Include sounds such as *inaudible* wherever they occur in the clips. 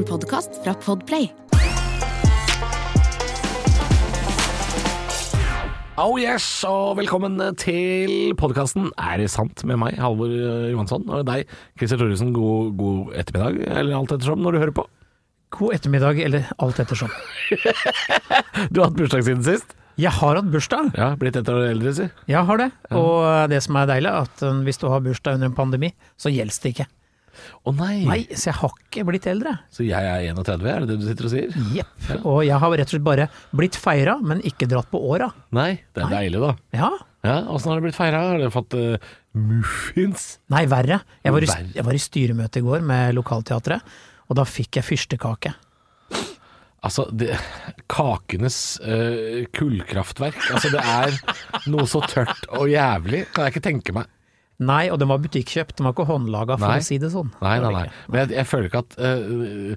En podkast fra Podplay. Oh yes, og velkommen til podkasten Er det sant? med meg, Halvor Johansson. Og deg, Christer Thoresen. God, god ettermiddag, eller alt ettersom, når du hører på. God ettermiddag, eller alt ettersom. *laughs* Du har hatt bursdag siden sist? Jeg har hatt bursdag, Ja, blitt ett år eldre, si. jeg har det. Og det som er deilig, er at uh, hvis du har bursdag under en pandemi, så gjelder det ikke. Å nei. Nei, så jeg har ikke blitt eldre. Så jeg er 31, er det det du sitter og sier? Jepp. Og jeg har rett og slett bare blitt feira, men ikke dratt på åra. Nei, det er Nei. deilig, da. Ja. Ja, Åssen har det blitt feira? Har dere fått uh, muffins? Nei, verre. Jeg var, i, jeg var i styremøte i går med Lokalteatret, og da fikk jeg fyrstekake. Altså, det, kakenes uh, kullkraftverk. Altså, det er noe så tørt og jævlig. Kan jeg ikke tenke meg. Nei, og den var butikkjøpt, den var ikke håndlaga, for Nei. å si det sånn. Nei, nei, nei. Men jeg, jeg føler ikke at uh,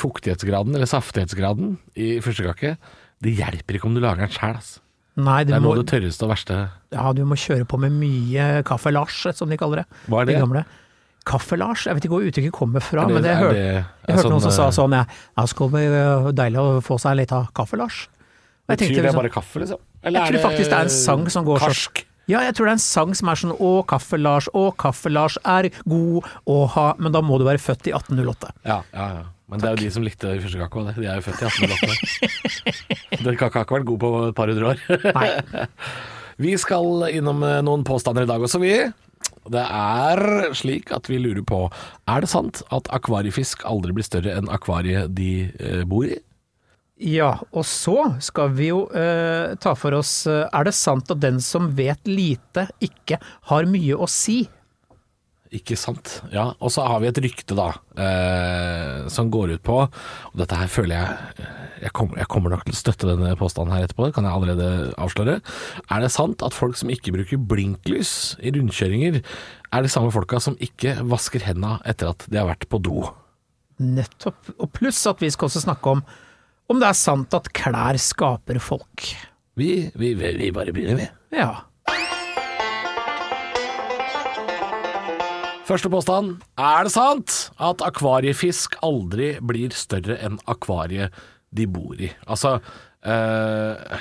fuktighetsgraden, eller saftighetsgraden, i fyrstekake Det hjelper ikke om du lager den sjæl, altså. Nei, Det er noe av det tørreste og verste. ja, du må kjøre på med mye kaffe-Lars, som de kaller det. Hva er det? De gamle. Kaffe-Lars, jeg vet ikke hvor uttrykket kommer fra, det- men det er hørte det- Jeg hørte noen som sa eh, sånn ja, ja, skal bli deilig å få seg litt av kaffe, Lars. Betyr det liksom, bare kaffe, liksom? Jeg tror faktisk det er en sang som går sånn. karsk? Ja, jeg tror det er en sang som er sånn Å, kaffe-Lars, å, kaffe-Lars er god å ha Men da må du være født i 1808. Ja, ja, ja. Men det er jo de som likte fyrstekake òg, de er jo født i 1808. *laughs* Den kaka har ikke vært god på et par hundre år. Nei. *laughs* Vi skal innom eh, noen påstander i dag også, vi. Det er slik at vi lurer på Er det sant at akvariefisk aldri blir større enn akvariet de eh, bor i? Ja, og så skal vi jo uh, ta for oss uh, Er det sant at den som vet lite, ikke har mye å si? Ikke sant. Ja, og så har vi et rykte, da, eh, som går ut på Og dette her føler jeg jeg kommer, jeg kommer nok til å støtte denne påstanden her etterpå, det kan jeg allerede avsløre. Er det sant at folk som ikke bruker blinklys i rundkjøringer, er de samme folka som ikke vasker henda etter at de har vært på do? Nettopp. Og pluss at vi skal også snakke om om det er sant at klær skaper folk. Vi, vi, vi, bare begynner, vi. Ja. Første påstand. Er det sant at akvariefisk aldri blir større enn akvariet de bor i? Altså, eh,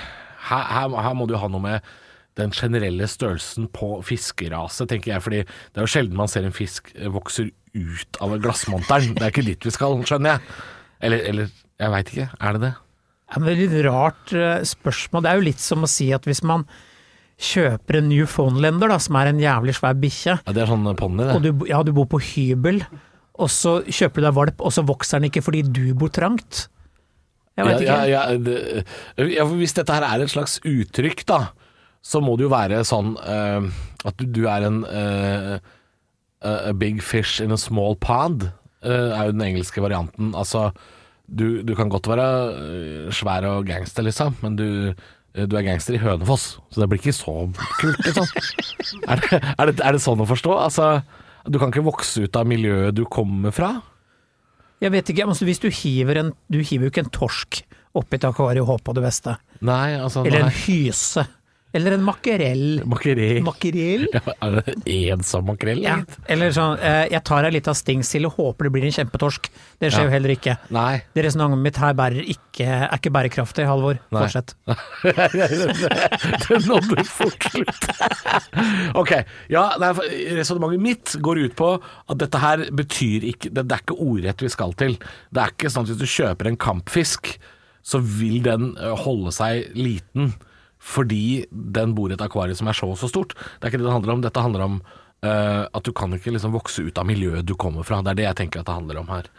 her, her, her må du ha noe med den generelle størrelsen på fiskerase, tenker jeg. Fordi det er jo sjelden man ser en fisk vokser ut av glassmonteren. Det er ikke dit vi skal, skjønner jeg. Eller, eller jeg veit ikke. Er det det? Ja, men det er litt rart eh, spørsmål. Det er jo litt som å si at hvis man kjøper en Newfoundlander, da, som er en jævlig svær bikkje, Ja, Det er sånn ponni, og det. du, ja, du bor på hybel, og så kjøper du deg valp, og så vokser den ikke fordi du bor trangt. Jeg vet Ja, ikke. ja, ja, det, hvis dette her er et slags uttrykk, da, så må det jo være sånn uh, at du, du er en uh, A big fish in a small pond, eh, er jo den engelske varianten. Altså, du, du kan godt være eh, svær og gangster, liksom, men du, eh, du er gangster i Hønefoss, så det blir ikke så kult, liksom. *laughs* er, det, er, det, er det sånn å forstå? Altså, du kan ikke vokse ut av miljøet du kommer fra? Jeg vet ikke, altså, Hvis du hiver en Du hiver jo ikke en torsk oppi et akvarium og håper på det beste. Nei, altså Eller en hyse. Eller en makrell. Makrell. Makrell? *laughs* Ja, er det ensom makrell? Ja. Eller sånn eh, Jeg tar ei lita og håper det blir en kjempetorsk. Det skjer Ja. jo heller ikke. Nei. Det resonnementet mitt her bærer ikke, er ikke bærekraftig, Halvor. Nei. Fortsett. *laughs* det nådde fort slutt. ok. Ja, resonnementet mitt går ut på at dette her betyr ikke det, det er ikke ordrett vi skal til. Det er ikke sånn at hvis du kjøper en kampfisk, så vil den holde seg liten fordi den bor i et akvarium som er så og så stort. Det er ikke det det handler om. Dette handler om uh, at du kan ikke liksom vokse ut av miljøet du kommer fra. Det er det jeg tenker at det handler om her.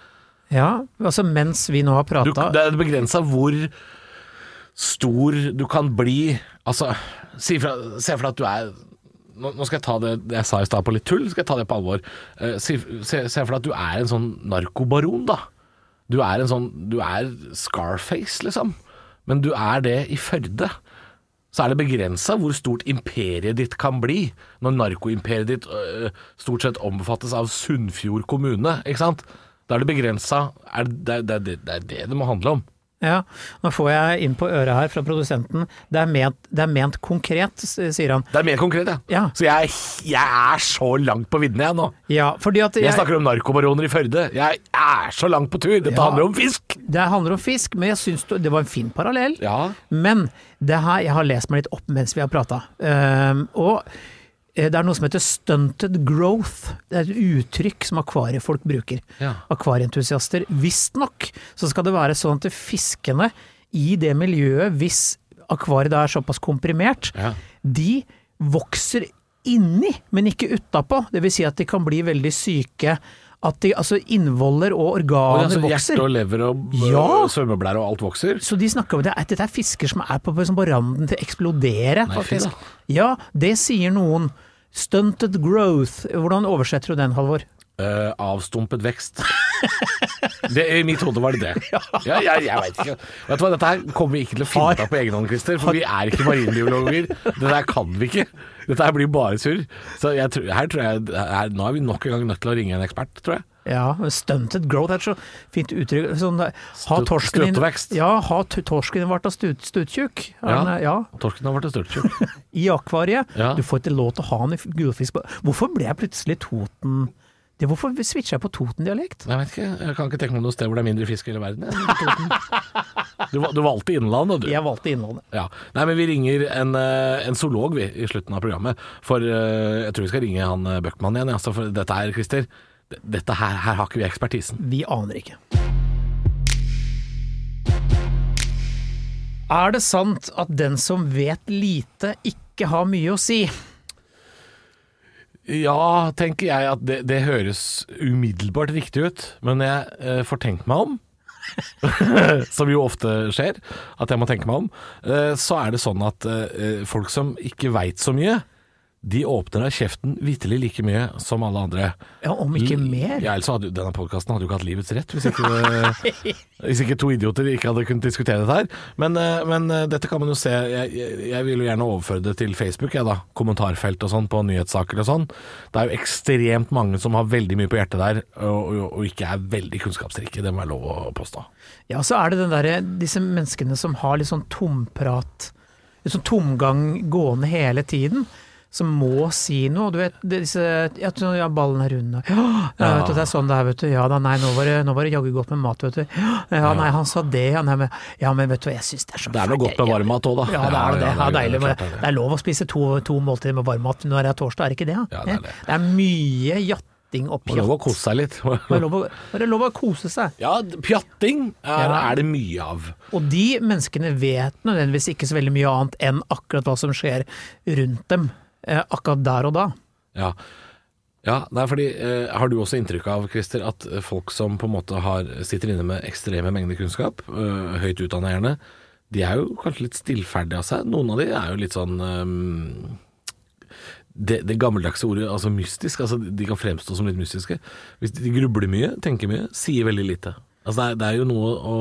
Ja, altså mens vi nå har prata det er begrensa hvor stor du kan bli. Altså, si fra, se for deg at du er nå, nå skal jeg ta det jeg sa i stad på litt tull, skal jeg ta det på alvor. Eh, se for deg at du er en sånn narkobaron, da. Du er en sånn Du er Scarface, liksom. Men du er det i Førde. Så er det begrensa hvor stort imperiet ditt kan bli, når narkoimperiet ditt øh, stort sett omfattes av Sunnfjord kommune, ikke sant? Da er det begrensa. Det, det, det, det er det det må handle om. Ja, nå får jeg inn på øret her fra produsenten. Det er ment, det er ment konkret, sier han. Det er mer konkret, ja. Ja. Så jeg, jeg er så langt på viddene, jeg nå. Ja, fordi at Jeg snakker om narkobaroner i Førde. Jeg er så langt på tur! Dette Ja. handler om fisk! Det handler om fisk, men jeg syns det var en fin parallell. Ja. Men det her, jeg har lest meg litt opp mens vi har prata. og eh, det er noe som heter stunted growth. Det er et uttrykk som akvariefolk bruker. Ja. Akvarieentusiaster. Visstnok så skal det være sånn at fiskene i det miljøet, hvis akvariet er såpass komprimert, Ja. de vokser inni, men ikke utapå. Det vil si at de kan bli veldig syke. At de, altså innvoller og organer altså, vokser. hjerte og lever og Ja. og svømmeblære og alt vokser. Så de snakker om det, at dette er fisker som er på, på, på randen til å eksplodere, Nei, faktisk. Fint, Ja, det sier noen. Stunted growth, hvordan oversetter du den, Halvor? Uh, avstumpet vekst. *laughs* Det, I mitt hode var det det. *laughs* Ja, jeg, jeg vet ikke. Vet du hva, Dette her kommer vi ikke til å finne ut av på egen hånd, Christer. For vi er ikke marinbiologer. Dette her kan vi ikke. Dette her blir bare surr. Så jeg, her tror jeg her, Nå er vi nok en gang nødt til å ringe en ekspert, tror jeg. Ja, stunted growth er et så fint uttrykk. Sånn, ha torsken din. Ja, ha torsken din vært av stut, stuttjukk. Ja. Er- ja. Torsken har vært stuttjukk. *laughs* I akvariet. Ja. Du får ikke lov til å ha den i gulfisk Hvorfor ble jeg plutselig Toten... Det, hvorfor switcha jeg på Toten-dialekt? Jeg vet ikke, jeg kan ikke tenke meg noe sted hvor det er mindre fisk i hele verden. Du, du valgte Innlandet, du. Jeg valgte Innlandet. Ja. Nei, men vi ringer en, eh, en zoolog vi, i slutten av programmet. For eh, jeg tror vi skal ringe han eh, Bøckmann igjen. Altså, for dette her, Christer, dette her, her har ikke vi ekspertisen. Vi aner ikke. Er det sant at den som vet lite, ikke har mye å si? Ja, tenker jeg at det, det høres umiddelbart riktig ut, men jeg eh, får tenkt meg om. *laughs* som jo ofte skjer, at jeg må tenke meg om. Eh, så er det sånn at eh, folk som ikke veit så mye, de åpner av kjeften vitterlig like mye som alle andre. Ja, om ikke mer? Ja, ellers hadde denne podkasten hadde jo ikke hatt livets rett, hvis ikke, *laughs* hvis ikke to idioter ikke hadde kunnet diskutere dette her. Men, eh, men eh, dette kan man jo se. Jeg, jeg, jeg vil jo gjerne overføre det til Facebook, jeg da. Kommentarfelt og sånn på nyhetssaker og sånn. Det er jo ekstremt mange som har veldig mye på hjertet der, og, og, og ikke er veldig kunnskapsrike. Det må jeg lov å påstå. Ja, så er det den derre Disse menneskene som har litt sånn tomprat, litt sånn tomgang gående hele tiden. Som må si noe. Du vet, disse Ja, ja ballen er rund og Ja, ja. Vet du, det er sånn det er, vet du. Ja da, nei, nå var det, nå var det jaggu godt med mat, vet du. Ja, nei, han sa det, ja, nei, men, ja, men vet du, jeg syns det er så Det er noe godt med varmmat òg, da. Ja, det er det. Deilig. det er er lov å spise to, to måltider med varmmat når det er torsdag, er det ikke det? Ja, det er det. det er mye jatting og Må lov å kose seg litt. Er lov å- det er lov å kose seg. Ja, pjatting er, er det mye av. Og de menneskene vet nødvendigvis ikke så veldig mye annet enn akkurat hva som skjer rundt dem, eh, akkurat der og da. Ja. Ja, nei, fordi eh, Har du også inntrykk av Christer, at folk som på en måte har, sitter inne med ekstreme mengder kunnskap, øh, høyt utdanna gjerne, de er jo kanskje litt stillferdige av seg. Noen av de er jo litt sånn øh, det, det gammeldagse ordet, altså mystisk, altså de kan fremstå som litt mystiske. Hvis de grubler mye, tenker mye, sier veldig lite. Altså det er, det er jo noe å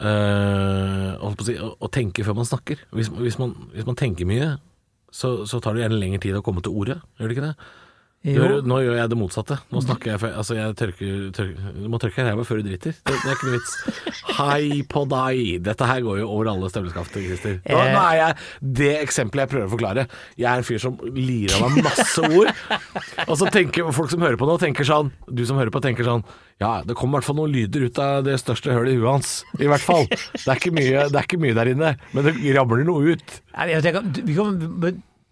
øh, å, å tenke før man snakker. Hvis, hvis, man, hvis man tenker mye, så, så tar det gjerne lengre tid å komme til ordet, gjør det ikke det? Gjør, nå gjør jeg det motsatte. Nå snakker jeg Altså, jeg tørker, tørker Du må tørke ræva før du driter. Det, det er ikke noe vits. Hei på deg! Dette her går jo over alle støvleskafter, Christer. Nå, nå er jeg det eksempelet jeg prøver å forklare. Jeg er en fyr som lirer av meg masse ord. Og så tenker folk som hører på nå, tenker sånn Du som hører på, tenker sånn Ja, det kommer i hvert fall noen lyder ut av det største hølet i huet hans. I hvert fall. Det er ikke mye, det er ikke mye der inne, men det ramler noe ut. Jeg tenker, vi kan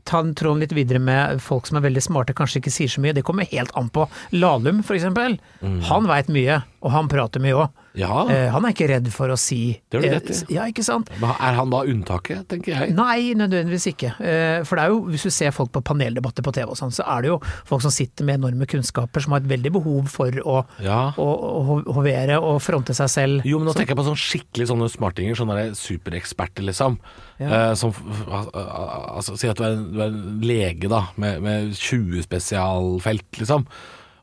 ta den tråden litt videre med folk som er veldig smarte, kanskje ikke sier så mye. Det kommer helt an på. Lahlum, for eksempel. Han veit mye, og han prater mye òg. Ja. Eh, han er ikke redd for å si Det har du rett i. eh, Ja, ikke sant? Men Er han da unntaket, tenker jeg? Nei, nødvendigvis ikke. Eh, For det er jo, hvis du ser folk på paneldebatter på TV og sånn, så er det jo folk som sitter med enorme kunnskaper, som har et veldig behov for å, Ja. å, å ho- hovere og fronte seg selv. Jo, men nå tenker jeg på sånn skikkelig sånne smartinger, sånne supereksperter, liksom. Eh, som altså, Si at du er, du er lege, da, med, med 20 spesialfelt, liksom.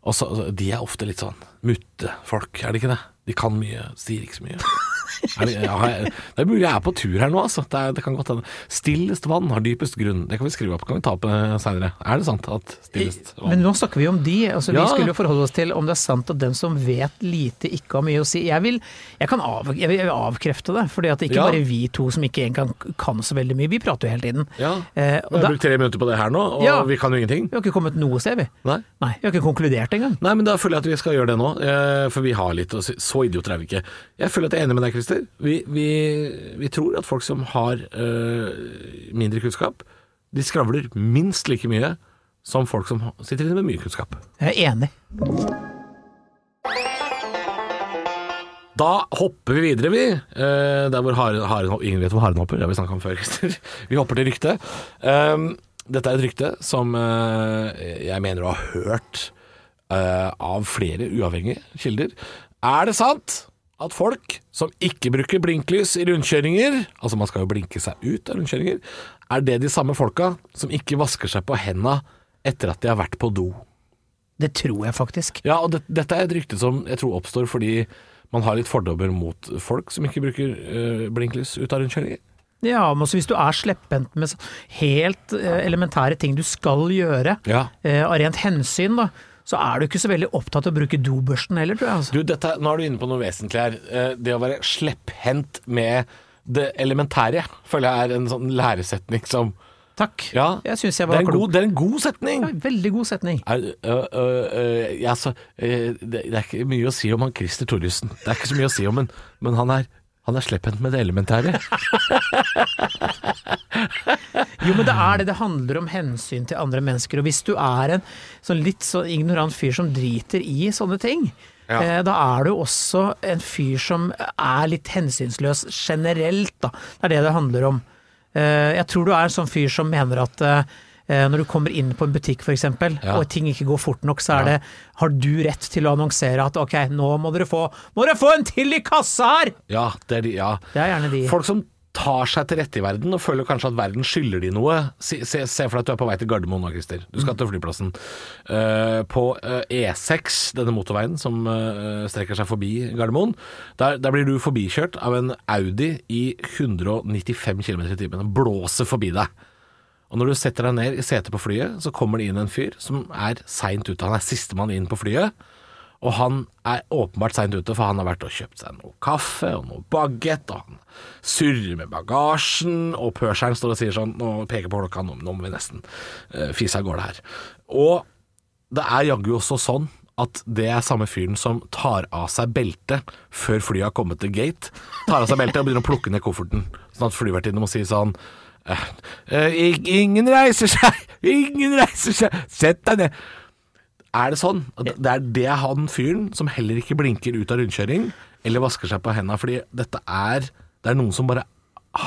Og så, De er ofte litt sånn muttefolk, er det ikke det? De kan mye, sier ikke så mye. Er det, ja, jeg- det er mulig jeg er på tur her nå, altså. Det, er, det kan godt hende. Stillest vann har dypest grunn. Det kan vi skrive opp, kan vi ta opp seinere. Er det sant at stillest vann Men nå snakker vi om de. Altså, Ja. Vi skulle jo forholde oss til om det er sant at den som vet lite, ikke har mye å si. Jeg vil, jeg kan av, jeg vil, avkrefte det, For det er ikke Ja. bare vi to som ikke engang kan så veldig mye. Vi prater jo hele tiden. Ja. Eh, Vi og har da, brukt tre minutter på det her nå, og vi kan jo ingenting. vi har ikke kommet noe sted, vi. Nei. Nei, vi har ikke konkludert engang. Nei, men da føler jeg at vi skal gjøre det nå, eh, for vi har litt å si. Så idioter er vi ikke. Jeg føler at jeg er enig med deg, Christer. Vi, vi, vi tror at folk som har eh, mindre kunnskap, de skravler minst like mye som folk som sitter inne med mye kunnskap. Jeg er enig. Da hopper vi videre, vi. Eh, der hvor haren, haren Ingen vet hvor haren hopper, det har vi snakka om før, Christer. *laughs* Vi hopper til ryktet. Um, dette er et rykte som uh, jeg mener du har hørt uh, av flere uavhengige kilder. Er det sant at folk som ikke bruker blinklys i rundkjøringer, altså man skal jo blinke seg ut av rundkjøringer, er det de samme folka som ikke vasker seg på henda etter at de har vært på do? Det tror jeg faktisk. Ja, og det, dette er et rykte som jeg tror oppstår fordi man har litt fordommer mot folk som ikke bruker øh, blinklys ut av rundkjøringer. Ja, men hvis du er slepphendt med helt øh, elementære ting du skal gjøre, Ja. øh, av rent hensyn, da, så er du ikke så veldig opptatt av å bruke dobørsten heller, tror jeg. Altså. Du, dette, nå er du inne på noe vesentlig her. Eh, Det å være slepphendt med det elementære føler jeg er en sånn læresetning som Takk. Ja, Jeg syns jeg det var er en klok. god, det er en god setning. Ja, veldig god setning. Er, ø, ø, ø, ja, så, det, det er ikke mye å si om han Christer Thoresen. Det er ikke så mye å si om, han, men han er, han er slepphendt med det elementære. Jo, men det er det. Det handler om hensyn til andre mennesker. Og hvis du er en sånn litt sånn ignorant fyr som driter i sånne ting, Ja. eh, da er du også en fyr som er litt hensynsløs generelt, da. Det er det det handler om. Eh, jeg tror du er en sånn fyr som mener at eh, når du kommer inn på en butikk f.eks., Ja. og ting ikke går fort nok, så er det Har du rett til å annonsere at ok, nå må dere få Må dere få en til i kassa her! Ja, det er de, ja. Det er gjerne de. Folk som tar seg til rette i verden og føler kanskje at verden skylder de noe. Se, se, se for deg at du er på vei til Gardermoen nå, Christer. Du skal til flyplassen. Uh, på uh, E6, denne motorveien som uh, strekker seg forbi Gardermoen, der, der blir du forbikjørt av en Audi i 195 km i timen. Den blåser forbi deg. Og når du setter deg ned i setet på flyet, så kommer det inn en fyr som er seint ute. Han er sistemann inn på flyet. Og han er åpenbart seint ute, for han har vært og kjøpt seg noe kaffe og noe bagett, og han surrer med bagasjen, og pørseren står og sier sånn Nå peker på klokka, nå, nå må vi nesten uh, fise av gårde her. Og det er jaggu også sånn at det er samme fyren som tar av seg beltet før flyet har kommet til gate. Tar av seg beltet og begynner å plukke ned kofferten, sånn at flyvertinnen må si sånn Ingen reiser seg! *laughs* Ingen reiser seg! Sett deg ned! Er det sånn? Det er det han fyren som heller ikke blinker ut av rundkjøring, eller vasker seg på henda, fordi dette er Det er noen som bare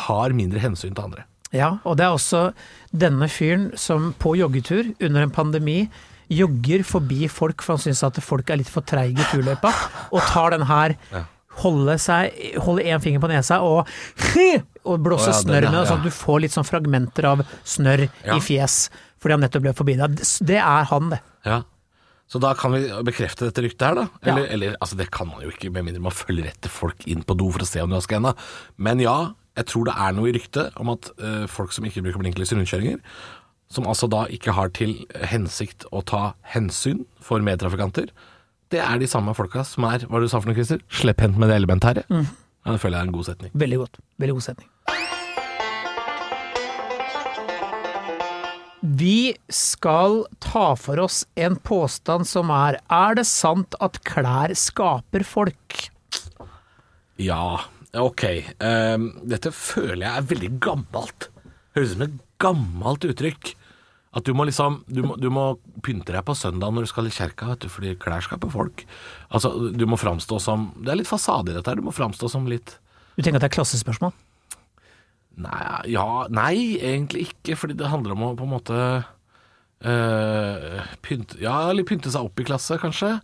har mindre hensyn til andre. Ja, og det er også denne fyren som på joggetur under en pandemi jogger forbi folk for han syns at folk er litt for treige i turløypa, og tar den her Holde seg Holde én finger på nesa og *laughs* og blåse oh, ja, snørr med, sånn at du får litt sånn fragmenter av snørr Ja. i fjes fordi han nettopp ble forbi deg. Det er han, det. Ja. Så da kan vi bekrefte dette ryktet her, da? Eller, Ja. eller altså det kan man jo ikke, med mindre man følger etter folk inn på do for å se om de har skanna. Men ja, jeg tror det er noe i ryktet om at uh, folk som ikke bruker blinklys i rundkjøringer, som altså da ikke har til hensikt å ta hensyn for medtrafikanter, det er de samme folka som er, hva du sa for noe, Christer? Slepphendt med det elementære. Ja, det føler jeg er en god setning. Veldig godt. Veldig god setning. Vi skal ta for oss en påstand som er Er det sant at klær skaper folk? Ja, ok. Um, dette føler jeg er veldig gammelt. Høres ut som et gammelt uttrykk. At du må liksom Du må, du må pynte deg på søndag når du skal i kjerka, vet du, fordi klær skal på folk. Altså, du må framstå som Det er litt fasade i dette her. Du må framstå som litt Du tenker at det er klassespørsmål? Nei, ja, nei, egentlig ikke, fordi det handler om å på en måte øh, pynte Ja, eller pynte seg opp i klasse, kanskje.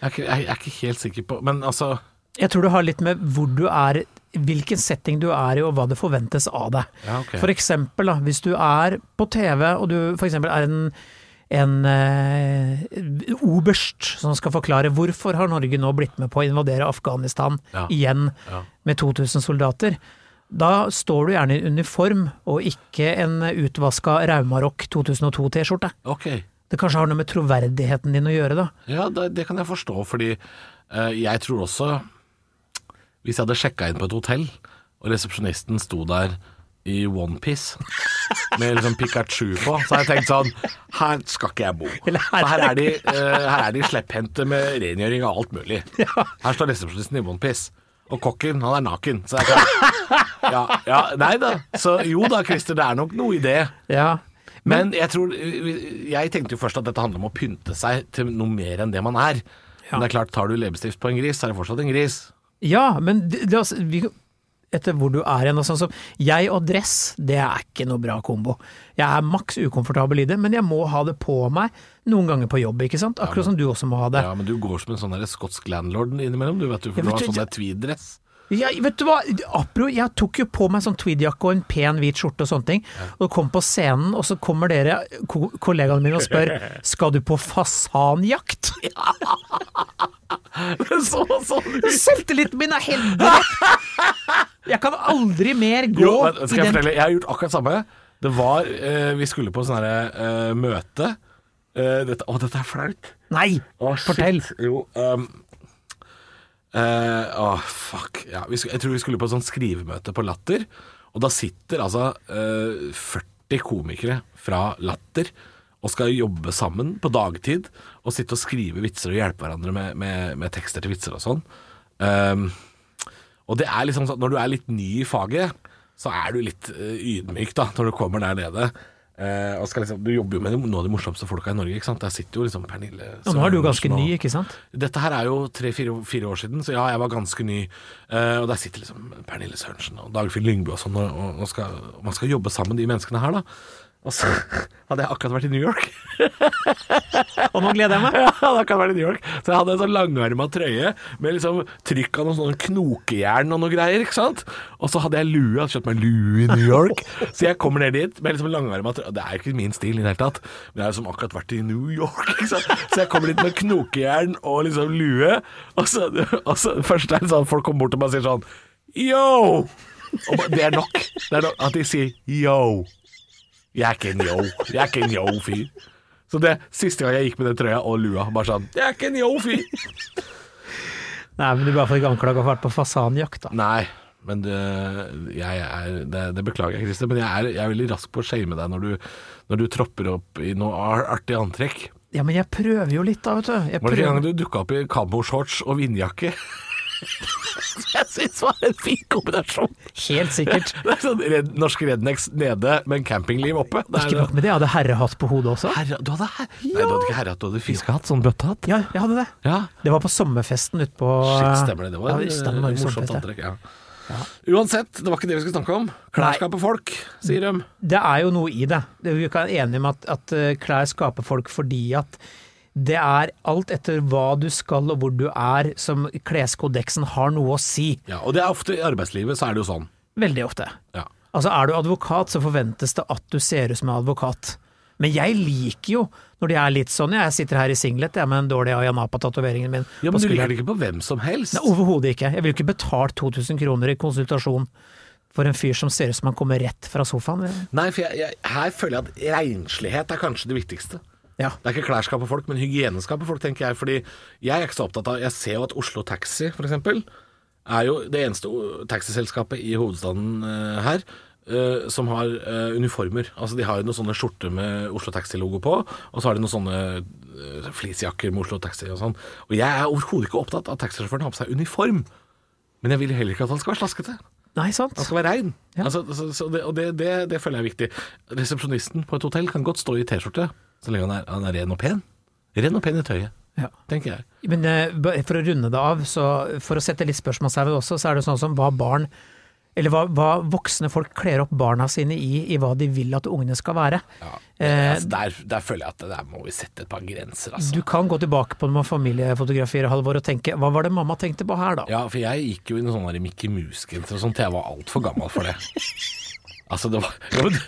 Jeg er, ikke, jeg er ikke helt sikker på Men altså Jeg tror det har litt med hvor du er, hvilken setting du er i og hva det forventes av deg. Ja, okay. For eksempel, da, hvis du er på TV og du for eksempel er en en eh, oberst som skal forklare hvorfor har Norge nå blitt med på å invadere Afghanistan Ja. igjen Ja. med 2000 soldater. Da står du gjerne i uniform, og ikke en utvaska Raumarock 2002-T-skjorte. Okay. Det kanskje har noe med troverdigheten din å gjøre, da. Ja, det, det kan jeg forstå, fordi eh, jeg tror også Hvis jeg hadde sjekka inn på et hotell, og resepsjonisten sto der i onepiece med liksom Pikachu på, så har jeg tenkt sånn Her skal ikke jeg bo. For her er de, uh, her er de slepphendte med rengjøring og alt mulig. *laughs* Her står resepsjonisten i onepiece. Og kokken, han er naken. Så jeg kan ja, ja, Nei da. Så jo da, Christer, det er nok noe i det. Ja. Men jeg tror Jeg tenkte jo først at dette handler om å pynte seg til noe mer enn det man er. Ja. Men det er klart, tar du leppestift på en gris, så er det fortsatt en gris. Ja, men det, altså, vi, etter hvor du er hen. og Sånn som jeg og dress, det er ikke noe bra kombo. Jeg er maks ukomfortabel i det, men jeg må ha det på meg noen ganger på jobb, ikke sant? Akkurat som du også må ha det. Ja, Men du går som en sånn skotsk landlord innimellom, du vet du, for Ja, du har sånn ja. der tweed-dress. Ja, vet du hva, Apro, jeg tok jo på meg sånn tweedjakke og en pen hvit skjorte og sånne ting, og kom på scenen, og så kommer dere, ko kollegaene mine, og spør *laughs* skal du på fasanjakt? *laughs* *laughs* så sånn ut! Selvtilliten min er helt direkte! Jeg kan aldri mer gå Jo, men, skal i jeg den fortelle? Jeg har gjort akkurat samme. Det var eh, Vi skulle på sånn herre eh, møte. Eh, dette, å, dette er flaut. Nei, Å, fortell! Jo um, Å, fuck. Ja, vi skulle, jeg tror vi skulle på sånn skrivemøte på Latter. Og da sitter altså eh, 40 komikere fra Latter og skal jobbe sammen på dagtid. Og sitte og skrive vitser og hjelpe hverandre med, med, med tekster til vitser og sånn. Um, og det er liksom sånn Når du er litt ny i faget, så er du litt uh, ydmyk da når du kommer der nede. Uh, og skal liksom, du jobber jo med noen av de morsomste folka i Norge. ikke sant? Der sitter jo liksom Pernille Og nå er du ganske og- ny, ikke sant? dette her er jo tre-fire år siden, så ja, jeg var ganske ny. Uh, og der sitter liksom Pernille Sørensen og Dagfinn Lyngbø og sånn, og, og, og skal, og man skal jobbe sammen, de menneskene her, da. Og så *laughs* hadde jeg akkurat vært i New York. *laughs* Og nå gleder jeg meg! Ja, *laughs* hadde akkurat vært i New York. Så jeg hadde en sånn langarma trøye med liksom trykk av noen sånne knokejern og noe greier, ikke sant. Og så hadde jeg lue, hadde kjøpt meg lue i New York. så jeg kommer ned dit med liksom langarma trøye. Det er ikke min stil i det hele tatt, men jeg har liksom akkurat vært i New York, ikke sant. Så jeg kommer dit med knokejern og liksom lue, og så, og så først er det sånn folk kommer bort og bare sier sånn yo! Og det er nok. Det er nok at de sier yo. Jeg er ikke en yo. Jeg er ikke en yo-fyr. Så det siste gang jeg gikk med den trøya og lua, bare sånn Jeg er ikke en yo-fyr. Nei, men du blir får ikke anklaga for å ha vært på fasanjakt, da. Nei, men det, er, det, det beklager jeg, Christer, men jeg er, jeg er veldig rask på å shame deg når du, når du tropper opp i noe artig antrekk. Ja, men jeg prøver jo litt, da, vet du. Jeg Var det en gang du dukka opp i kamoshorts og vindjakke? Jeg syns var en fin kombinasjon. Helt sikkert. Det er sånn red, Norsk rednecks nede, men campingliv oppe. Det er Ikke nok med det, jeg hadde herrehatt på hodet også. Herre, du hadde her... Nei, du hadde ikke herrehatt, du hadde fiskehatt, sånn bøttehatt. Ja, jeg hadde det. Ja. Det var på sommerfesten ute på Shit, stemmer det. Det var ja, det var morsomt antrekk. ja. Ja. Uansett, det var ikke det vi skulle snakke om. Klær skaper folk, sier de. Det er jo noe i det. Vi Vi kan være enige om at, at eh, klær skaper folk fordi at det er alt etter hva du skal og hvor du er, som kleskodeksen har noe å si. Ja, og det er ofte i arbeidslivet så er det jo sånn. Veldig ofte. Ja. Altså Er du advokat, så forventes det at du ser ut som en advokat. Men jeg liker jo når de er litt sånn. Jeg sitter her i singlet jeg med den dårlige Ayanapa-tatoveringen min. ja, men du liker det ikke på hvem som helst. Nei, Overhodet ikke. Jeg ville ikke betalt 2000 kroner i konsultasjon for en fyr som ser ut som han kommer rett fra sofaen. Nei, for jeg, jeg, her føler jeg at renslighet er kanskje det viktigste. Ja. Det er ikke klær skaper folk, men hygiene skaper folk, tenker jeg. Fordi jeg er ikke så opptatt av Jeg ser jo at Oslo Taxi, for eksempel, er jo det eneste taxiselskapet i hovedstaden eh, her Uh, som har uh, uniformer. Altså De har jo noen sånne skjorter med Oslo Taxi-logo på, og så har de noen sånne uh, fleecejakker med Oslo Taxi og sånn. Og jeg er overhodet ikke opptatt av at taxisjåføren har på seg uniform. Men jeg vil heller ikke at han skal være slaskete. Nei, sant? Han skal være rein. Ja. Altså, så, så det, og det, det, det føler jeg er viktig. Resepsjonisten på et hotell kan godt stå i T-skjorte, så lenge han er, han er ren og pen. Ren og pen i tøyet, Ja. tenker jeg. Men eh, for å runde det av, så for å sette litt spørsmålstegn ved også, så er det sånn som hva barn eller hva, hva voksne folk kler opp barna sine i, i hva de vil at ungene skal være. Ja. Eh, altså, der, der føler jeg at der må vi sette et par grenser, altså. Du kan gå tilbake på noen familiefotografier Halvor, og tenke hva var det mamma tenkte på her, da? Ja, for jeg gikk jo i noen sånne Mickey Mouse-genser og sånt, jeg var altfor gammel for det. *laughs* altså, det var *laughs* ja, men,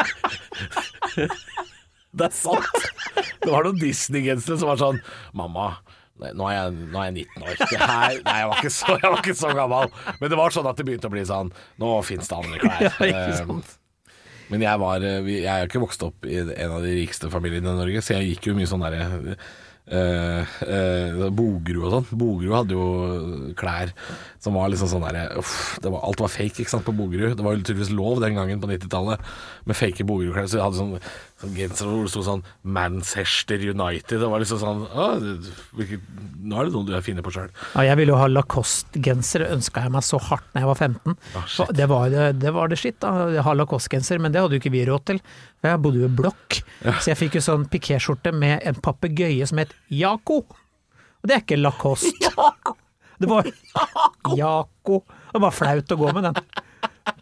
Det er sant. Det var noen Disney-gensere som var sånn Mamma, nå er jeg, nå er jeg 19 år. Det her, nei, jeg var, ikke så, jeg var ikke så gammel. Men det var sånn at det begynte å bli sånn Nå fins det andre klær. *laughs* Ja? Eh, Men jeg var eh, Jeg er jo ikke vokst opp i en av de rikeste familiene i Norge, så jeg gikk jo mye sånn derre Uh, Bogerud og sånn. Bogerud hadde jo klær som var liksom sånn derre uff, det var- Alt var fake ikke sant, på Bogerud. Det var jo tydeligvis lov den gangen på 90-tallet med fake Bogerud-klær. Så de hadde sånn, sånn genser hvor det sto sånn Manchester United. Det var liksom sånn å, det- hvilket, Nå er det noe du er fine på sjøl. Ja, jeg ville jo ha Lacoste-genser, ønska jeg meg så hardt da jeg var 15. Ah, det, var, det, det var det skitt, da. Ha Lacoste-genser, men det hadde jo ikke vi råd til. Jeg bodde jo i blokk, så jeg fikk jo sånn pikéskjorte med en papegøye som het Jaco. Og det er ikke Lacoste. *laughs* Det var Jaco. Det var flaut å gå med den.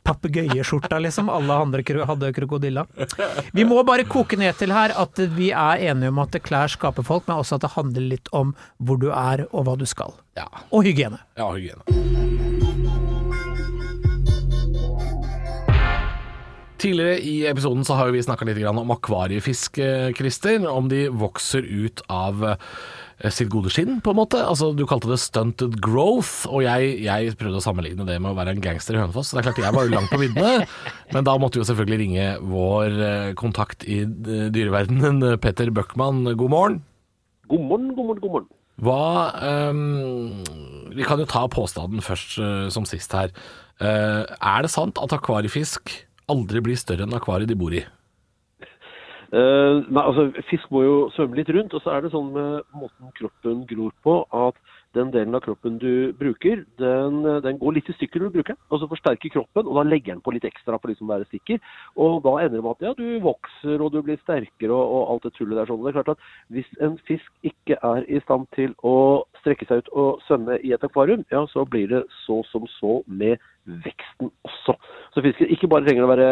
Papegøyeskjorta, liksom. Alle andre hadde krokodilla. Vi må bare koke ned til her at vi er enige om at klær skaper folk, men også at det handler litt om hvor du er og hva du skal. Ja. Og hygiene. ja, hygiene. Tidligere i episoden så har vi snakka litt om akvariefisk, Christer. Om de vokser ut av eh, sitt gode skinn, på en måte. Altså, Du kalte det stunted growth, og jeg, jeg prøvde å sammenligne det med å være en gangster i Hønefoss. Det er klart, jeg var jo langt på viddene, *laughs* men da måtte vi jo selvfølgelig ringe vår eh, kontakt i eh, dyreverdenen, Petter Bøckmann. God morgen. God morgen, god morgen, god morgen. Hva um, Vi kan jo ta påstanden først som sist her. Uh, er det sant at akvariefisk aldri bli større enn akvariet de bor i? Uh, nei, altså, Fisk må jo svømme litt rundt, og så er det sånn med måten kroppen gror på at den delen av kroppen du bruker, den, den går litt i stykker når du bruker den. Og så forsterker kroppen, og da legger den på litt ekstra for liksom å være sikker. Og da ender det med at ja, du vokser og du blir sterkere og, og alt det tullet der. sånn. Det er klart at Hvis en fisk ikke er i stand til å strekke seg ut og svømme i et akvarium, ja, så blir det så som så med veksten også. Så fisken ikke bare trenger å være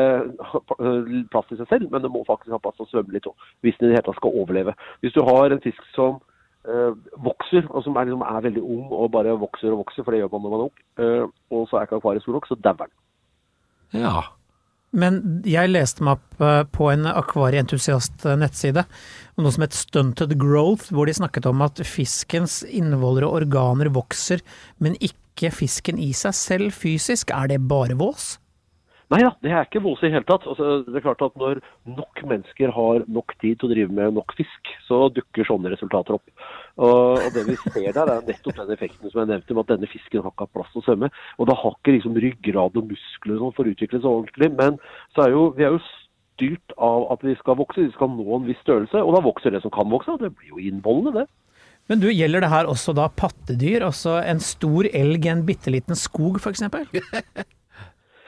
plass til seg selv, men det må faktisk ha plass til å svømme litt òg, hvis den i det hele tatt skal overleve. Hvis du har en fisk som vokser, og som er, liksom, er veldig ung og bare vokser og vokser, for det gjør man når man er ung, eh, og så er ikke akvariet stor nok, så dauer den. Ja. Men jeg leste meg opp eh, på en akvarieentusiast-nettside om noe som het Stunted Growth, hvor de snakket om at fiskens innvoller og organer vokser, men ikke fisken i seg selv fysisk. Er det bare vås? Nei da, det er ikke vås i det hele tatt. Altså, det er klart at Når nok mennesker har nok tid til å drive med nok fisk, så dukker sånne resultater opp. Og, og Det vi ser der, er nettopp den effekten som jeg nevnte, med at denne fisken har ikke hatt plass til å svømme. Og det har ikke liksom ryggrad og muskler som får for å utvikle seg ordentlig. Men så er jo, vi er jo styrt av at vi skal vokse, vi skal nå en viss størrelse. Og da vokser det som kan vokse, og det blir jo innvollende, det. Men du, gjelder det her også da pattedyr? Altså en stor elg i en bitte liten skog, f.eks.? *laughs*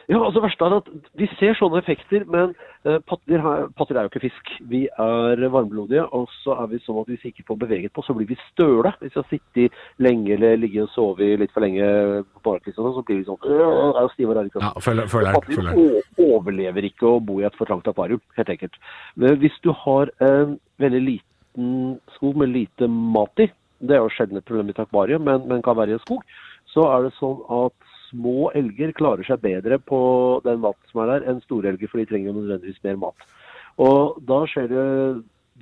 Ja, altså verste er at Vi ser sånne effekter, men eh, patter, patter er jo ikke fisk. Vi er varmblodige, og så er vi sånn at hvis vi ikke får beveget på, så blir vi støle. Hvis vi har sittet lenge eller ligget og sovet litt for lenge på barnekvist, sånn, så blir vi sånn øh, er stive og rare ja føler, føler. Patter overlever ikke å bo i et for trangt akvarium, helt enkelt. Men hvis du har en veldig liten skog med lite mat i, det er jo sjelden et problem i et akvarium, men, men kan være i en skog, så er det sånn at små elger klarer seg bedre på den maten som er der, enn store elger, for de trenger jo nødvendigvis mer mat. Og da skjer det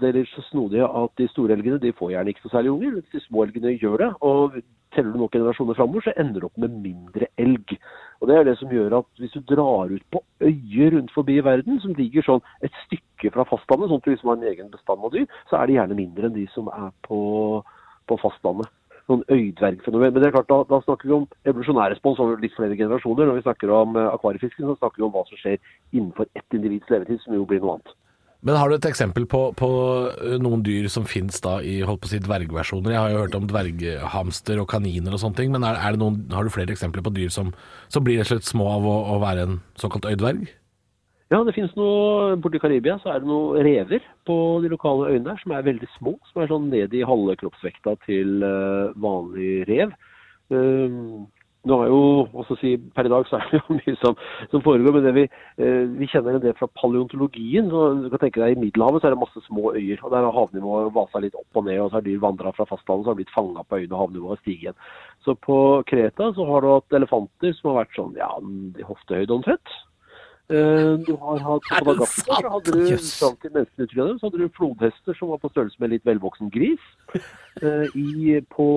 det er så snodig at de store elgene de får gjerne ikke så særlig unger, de små elgene gjør det. og Teller du nok generasjoner framover, så ender du opp med mindre elg. Og Det er det som gjør at hvis du drar ut på øyer rundt forbi i verden, som ligger sånn et stykke fra fastlandet, sånn at du liksom har en egen bestand av dyr, så er de gjerne mindre enn de som er på, på fastlandet. Sånn øydvergfenomen. Men det er klart, da, da snakker vi om evolusjonær respons over litt flere generasjoner. Når vi snakker om eh, akvariefisken, så snakker vi om hva som skjer innenfor ett individs levetid, som jo blir noe annet. Men har du et eksempel på, på eh, noen dyr som finnes da i holdt på å si dvergversjoner? Jeg har jo hørt om dverghamster og kaniner og sånne ting, men er, er noen, har du flere eksempler på dyr som, som blir rett og slett små av å, å være en såkalt øydverg? Ja, det finnes noe Borti Karibia så er det noen rever på de lokale øyene der som er veldig små. Som er sånn ned i halve kroppsvekta til eh, vanlig rev. Um, nå er jo, også si, Per i dag så er det jo *laughs* mye som, som foregår, men det vi, eh, vi kjenner en del fra paleontologien. så du kan tenke deg I Middelhavet så er det masse små øyer. og Der har havnivået vasa litt opp og ned. og så har dyr vandra fra fastlandet så har blitt fanga på øyene og havnivået har stiget igjen. Så på Kreta så har du hatt elefanter som har vært sånn ja, i hoftehøyde omtrent. Eh, Du har hatt på så hadde du menneskene utryddet, så hadde du flodhester som var på størrelse med litt velvoksen gris. Eh, I, på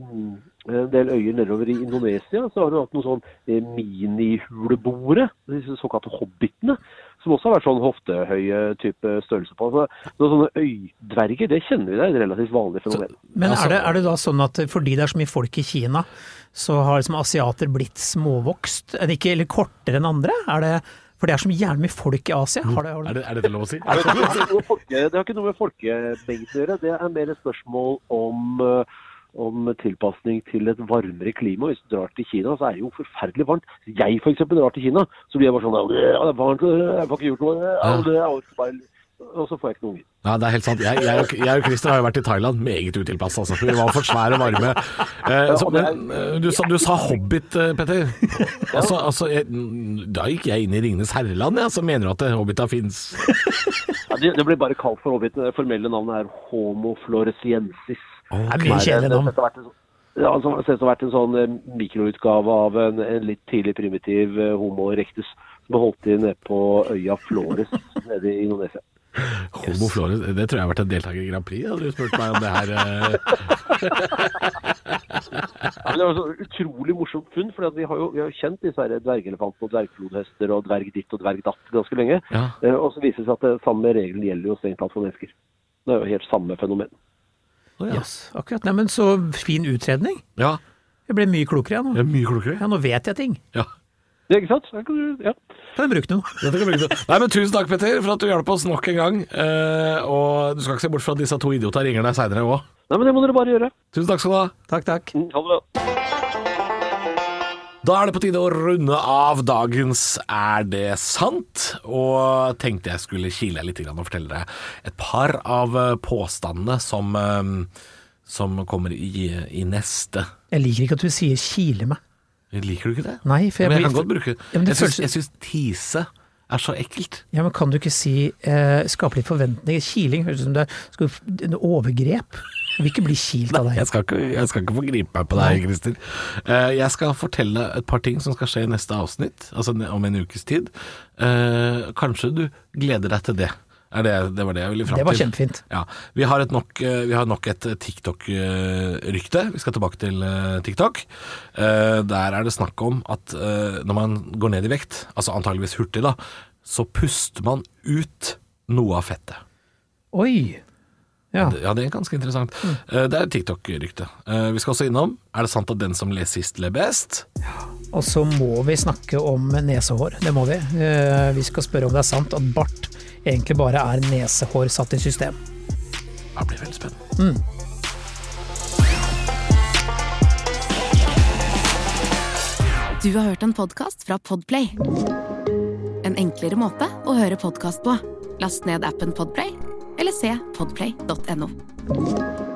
mm, en del øyer nedover i Indonesia så har du hatt noen sånn eh, minihuleboere, disse såkalte hobbitene, som også har vært sånn hoftehøye type størrelse på. Så, noen sånne øydverger, det kjenner vi der, er et relativt vanlig fenomen. Men er, det, er det da sånn at fordi det er så mye folk i Kina, så har liksom asiater blitt småvokst? Er det ikke eller kortere enn andre? Er det, for det er så jævlig mye folk i Asia? Har det, har Er, det, det, er det lov å si? Det har ikke noe med folke- det har ikke noe med folkemengden å gjøre. Det er mer et spørsmål om, eh, om tilpasning til et varmere klima. Hvis du drar til Kina, så er det jo forferdelig varmt. Hvis jeg f.eks. drar til Kina, så blir jeg bare sånn Ja, Det er varmt, jeg får ikke gjort noe. Ja, det er bare Og så får jeg ikke noe unger. Ja, det er helt sant. Jeg, jeg, og- jeg og Christer har jo vært i Thailand meget utilpasset, altså. Vi var for svære og varme. Eh, så, men eh, du, sa, du sa Hobbit, eh, Petter. Altså, altså jeg, da gikk jeg inn i Ringenes herreland, ja. Så mener du at eh, Hobbita fins? Ja, det, det blir bare kalt for hobbit. Det formelle navnet er Homo floresiensis. det er mye kjedelig navn. Har sånn- Ja, altså, det har vært en sånn mikroutgave av en, en litt tidlig primitiv Homo erectus som ble holdt til nede på øya Flores nede i Indonesia. Homo flores, det tror jeg har vært en deltaker i Grand Prix. Hadde du spurt meg om det her eh, *laughs* Ja, men det var så utrolig morsomt funn, for vi har jo vi har kjent disse dvergelefantene og dvergflodhester og dverg ditt og dverg datt ganske lenge. Ja. Eh, Og så viser det seg at det samme regelen gjelder jo strengt tatt for mennesker. Det er jo helt samme fenomen. Oh, ja. Yes, akkurat. Nei, men så fin utredning. ja. Jeg ble mye klokere jeg nå. Jeg mye klokere. Ja, nå vet jeg ting. Ja. Ja, ikke sant? Kan du- Ja. Kan jeg bruke noe? Dette kan vi bruke noe. Nei, men Tusen takk, Petter, for at du hjalp oss nok en gang. Eh, og du skal ikke se bort fra at disse to idiotene ringer deg seinere òg. Nei, men det må dere bare gjøre. Tusen takk skal du ha. Takk, takk. Mm, Ha det bra. Da er det på tide å runde av dagens Er det sant? Og tenkte jeg skulle kile litt og fortelle deg et par av eh, påstandene som, eh, som kommer i, i neste. Jeg liker ikke at du sier 'kile meg'. Liker du ikke det? Nei, for jeg men jeg kan godt bruke Ja, Jeg syns- føles- tise er så ekkelt. Ja, men kan du ikke si eh, skape litt forventninger? Kiling høres ut som det er en overgrep. Jeg vil ikke bli kilt av Jeg deg. skal ikke, jeg skal ikke få gripe meg på deg, Christer. Eh, jeg skal fortelle et par ting som skal skje i neste avsnitt, altså om en ukes tid. Eh, kanskje du gleder deg til det. Det, det var det jeg ville fram til. Det var kjempefint. Ja, vi har, et nok, eh, vi har nok et TikTok-rykte. Vi skal tilbake til eh, TikTok. Eh, Der er det snakk om at når man går ned i vekt, altså antageligvis hurtig, da, så puster man ut noe av fettet. Oi. Ja. Ja, det er ganske interessant. Mm. Det er et TikTok-rykte. Eh, Vi skal også innom Er det sant at den som ler sist, ler best? Og så må vi snakke om nesehår. Det må vi. Vi skal spørre om det er sant at bart egentlig bare er nesehår satt i system. Det blir veldig spennende. Du har hørt en podkast fra Podplay. En enklere måte å høre podkast på. Last ned appen Podplay, eller se podplay.no.